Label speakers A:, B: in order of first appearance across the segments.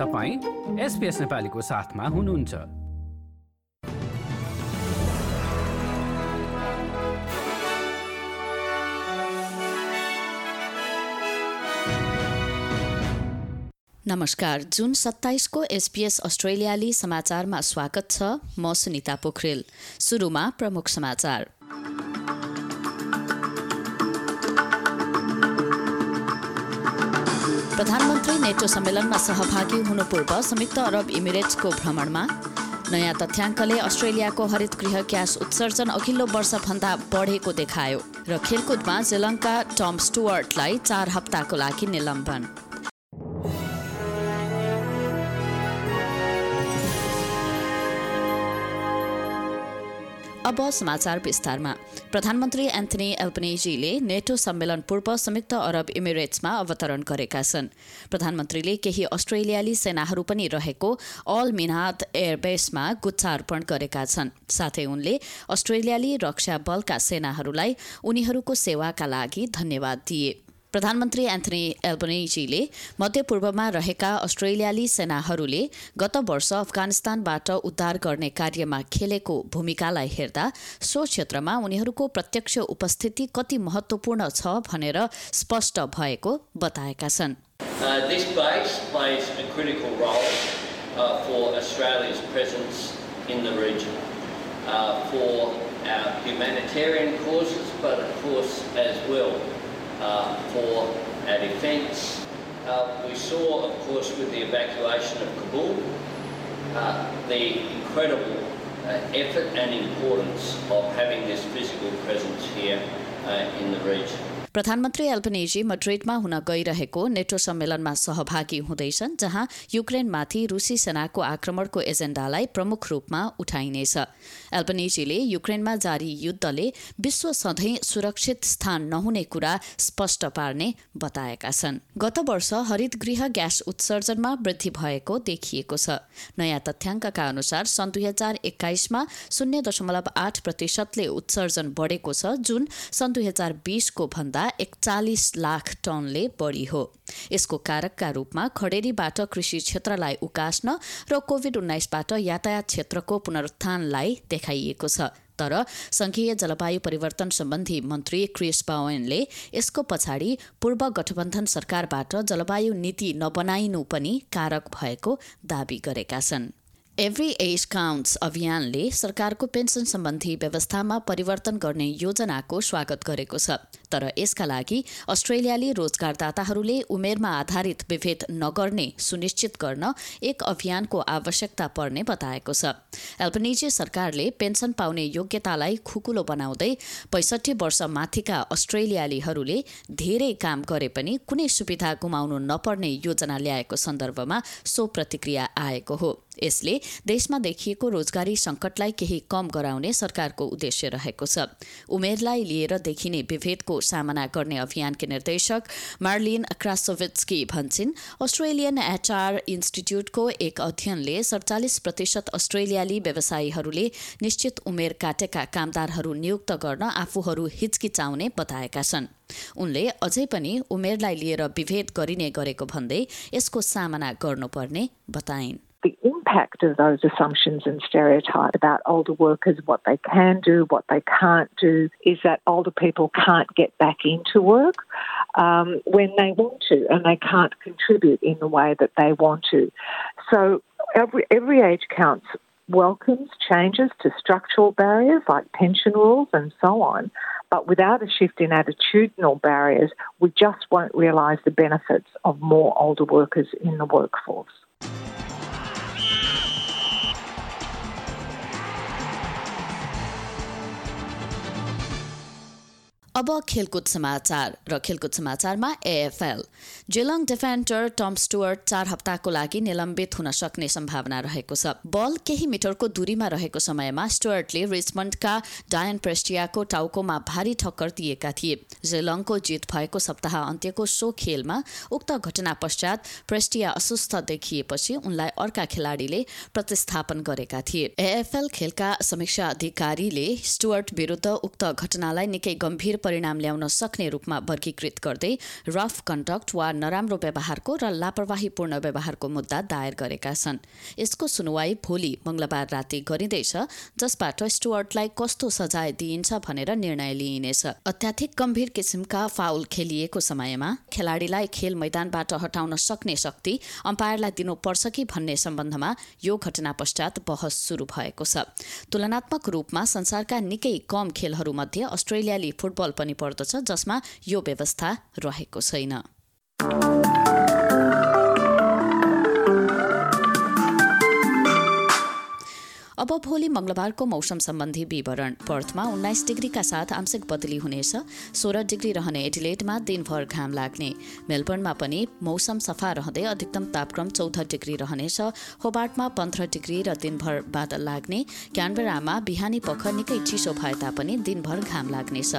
A: तपाईँ एसपिएस नेपालीको साथमा हुनुहुन्छ।
B: नमस्कार जुन सत्ताइसको एसपीएस अस्ट्रेलियाली समाचारमा स्वागत छ म सुनिता पोखरेल। सुरुमा प्रमुख समाचार। प्रधानमन्त्री नेटो सम्मेलनमा सहभागी हुनु पूर्व संयुक्त अरब इमिरेट्सको भ्रमणमा नयाँ तथ्याङ्कले अस्ट्रेलियाको हरित गृह ग्यास उत्सर्जन अघिल्लो वर्षभन्दा बढेको देखायो र खेलकुदमा श्रीलङ्का टम स्टुअर्टलाई चार हप्ताको लागि निलम्बन। अब समाचार विस्तारमा। प्रधानमन्त्री एन्थनी एल्पनेजीले नेटो सम्मेलन पूर्व संयुक्त अरब इमिरेट्समा अवतरण गरेका छन्। प्रधानमन्त्रीले केही अस्ट्रेलियाली सेनाहरू पनि रहेको अल मिनाद एयरबेसमा गुच्छार्पण गरेका छन्। साथै उनले अस्ट्रेलियाली रक्षा बलका सेनाहरूलाई उनीहरूको सेवाका लागि धन्यवाद दिए। प्रधानमन्त्री एन्थनी एल्बनेजीले मध्यपूर्वमा रहेका अस्ट्रेलियाली सेनाहरूले गत वर्ष अफगानिस्तानबाट उद्धार गर्ने कार्यमा खेलेको भूमिकालाई हेर्दा सो क्षेत्रमा उनीहरूको प्रत्यक्ष उपस्थिति कति महत्वपूर्ण छ भनेर स्पष्ट भएको बताएका छन्।
C: Uh, humanitarian causes, but of course as well uh, for our defence. Uh, we saw, of course, with the evacuation of Kabul, uh, the incredible uh, effort and importance of having this physical presence here uh, in the region.
B: प्रधानमन्त्री एल्पनेजी मड्रिडमा हुन गइरहेको नेटो सम्मेलनमा सहभागी हुँदैछन् जहाँ युक्रेनमाथि रुसी सेनाको आक्रमणको एजेण्डालाई प्रमुख रूपमा उठाइनेछ। एल्पनेजीले युक्रेनमा जारी युद्धले विश्व सधैँ सुरक्षित स्थान नहुने कुरा स्पष्ट पार्ने बताएका छन्। गत वर्ष हरित गृह ग्यास उत्सर्जनमा वृद्धि भएको देखिएको छ। नयाँ तथ्याङ्कका अनुसार सन् दुई हजार एक्काइसमा शून्य दशमलव आठ प्रतिशतले उत्सर्जन बढेको छ। जुन सन् दुई हजार बिसको भन्दा भन्दा एकचालिस लाख टनले बढी हो। यसको कारकका रूपमा खडेरीबाट कृषि क्षेत्रलाई उकास्न र कोविड उन्नाइसबाट यातायात क्षेत्रको पुनरुत्थानलाई देखाइएको छ। तर संघीय जलवायु परिवर्तन सम्बन्धी मन्त्री क्रिस बावेनले यसको पछाडि पूर्व गठबन्धन सरकारबाट जलवायु नीति नबनाइनु पनि कारक भएको दावी गरेका छन्। एभ्री एज काउन्ट्स अभियानले सरकारको पेन्सन सम्बन्धी व्यवस्थामा परिवर्तन गर्ने योजनाको स्वागत गरेको छ। तर यसका लागि अस्ट्रेलियाली रोजगारदाताहरूले उमेरमा आधारित विभेद नगर्ने सुनिश्चित गर्न एक अभियानको आवश्यकता पर्ने बताएको छ। एल्पनिजी सरकारले पेन्सन पाउने योग्यतालाई खुकुलो बनाउँदै पैसठी वर्ष माथिका अस्ट्रेलियालीहरूले धेरै काम गरे पनि कुनै सुविधा गुमाउनु नपर्ने योजना ल्याएको सन्दर्भमा सो प्रतिक्रिया आएको हो। यसले देशमा देखिएको रोजगारी संकटलाई केही कम गराउने सरकारको उद्देश्य रहेको छ। उमेरलाई लिएर देखिने विभेदको सामना गर्ने अभियानकी निर्देशक मार्लिन क्रासोविट्सकी भन्छन् अस्ट्रेलियन एचआर इन्स्टिच्युटको एक अध्ययनले सडचालिस प्रतिशत अस्ट्रेलियाली व्यवसायीहरूले निश्चित उमेर काटेका कामदारहरू नियुक्त गर्न आफूहरू हिचकिचाउने बताएका छन्। उनले अझै पनि उमेरलाई लिएर विभेद गरिने गरेको भन्दै यसको सामना गर्नुपर्ने बताइन्।
D: The impact of those assumptions and stereotypes about older workers, what they can do, what they can't do, is that older people can't get back into work um, when they want to and they can't contribute in the way that they want to. So every, every age counts welcomes changes to structural barriers like pension rules and so on. But without a shift in attitudinal barriers, we just won't realise the benefits of more older workers in the workforce.
B: अब खेलकुद समाचार र खेलकुद समाचारमा AFL Geelong defender Tom Stuart चार हप्ताको लागि निलम्बित हुन सक्ने सम्भावना रहेको छ। बल केही मिटरको दूरीमा रहेको समयमा स्टुअर्टले रिचमन्डका डायन प्रेस्टियाको टाउकोमा भारी ठक्कर दिएका थिए। जेलङको जित भएको सप्ताह अन्त्यको सो खेलमा उक्त घटना पश्चात प्रेस्टिया अस्वस्थ देखिएपछि उनलाई अर्का खेलाडीले प्रतिस्थापन गरेका थिए। एएफएल खेलका समीक्षा अधिकारीले स्टुअर्ट विरूद्ध उक्त घटनालाई निकै गम्भीर परिणाम ल्याउन सक्ने रूपमा वर्गीकृत गर्दै रफ कन्डक्ट वा नराम्रो व्यवहारको र लापरवाहीपूर्ण व्यवहारको मुद्दा दायर गरेका छन्। यसको सुनवाई भोलि मंगलबार राति गरिँदैछ जसबाट स्टुअर्टलाई कस्तो सजाय दिइन्छ भनेर निर्णय लिइनेछ। अत्याधिक गम्भीर किसिमका फाउल खेलिएको समयमा खेलाडीलाई खेल मैदानबाट हटाउन सक्ने शक्ति अम्पायरलाई दिनुपर्छ कि भन्ने सम्बन्धमा यो घटना पश्चात बहस शुरू भएको छ। तुलनात्मक रूपमा संसारका निकै कम खेलहरूमध्ये अस्ट्रेलियाली फुटबल पनि पर्दछ जसमा यो व्यवस्था रहेको छैन। अब भोलि मंगलबारको मौसम सम्बन्धी विवरण। पर्थमा उन्नाइस डिग्रीका साथ आंशिक बदली हुनेछ। सोह्र डिग्री रहने एडिलेटमा दिनभर घाम लाग्ने। मेलबर्नमा पनि मौसम सफा रहँदै अधिकतम तापक्रम चौध डिग्री रहनेछ। होबार्टमा पन्ध्र डिग्री र दिनभर बादल लाग्ने। क्यानबेरामा बिहानी पख निकै चिसो भए तापनि दिनभर घाम लाग्नेछ।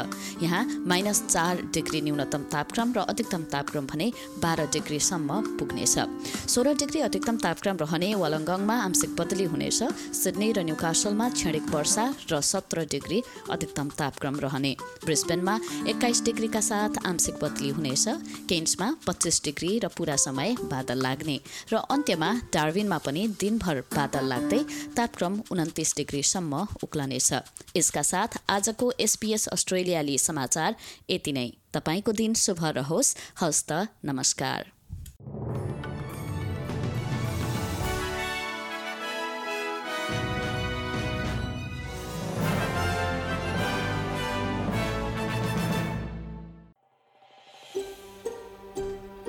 B: यहाँ माइनस चार डिग्री न्यूनतम तापक्रम र अधिकतम तापक्रम भने बाह्र डिग्रीसम्म पुग्नेछ। सोह्र डिग्री अधिकतम तापक्रम रहने वालङ्गङमा आंशिक बदली हुनेछ। र न्युकासलमा क्षणिक वर्षा र सत्र डिग्री अधिकतम तापक्रम रहने। ब्रिस्बेनमा एक्काइस डिग्रीका साथ आंशिक बदली हुनेछ। केन्समा पच्चिस डिग्री र पुरा समय बादल लाग्ने र अन्त्यमा डार्विनमा पनि दिनभर बादल लाग्दै तापक्रम उन्तिस डिग्रीसम्म उक्लनेछ। यसका साथ आजको एसपीएस अस्ट्रेलियाली समाचार यति नै। तपाईँको दिन शुभ रहोस्। हस्त नमस्कार।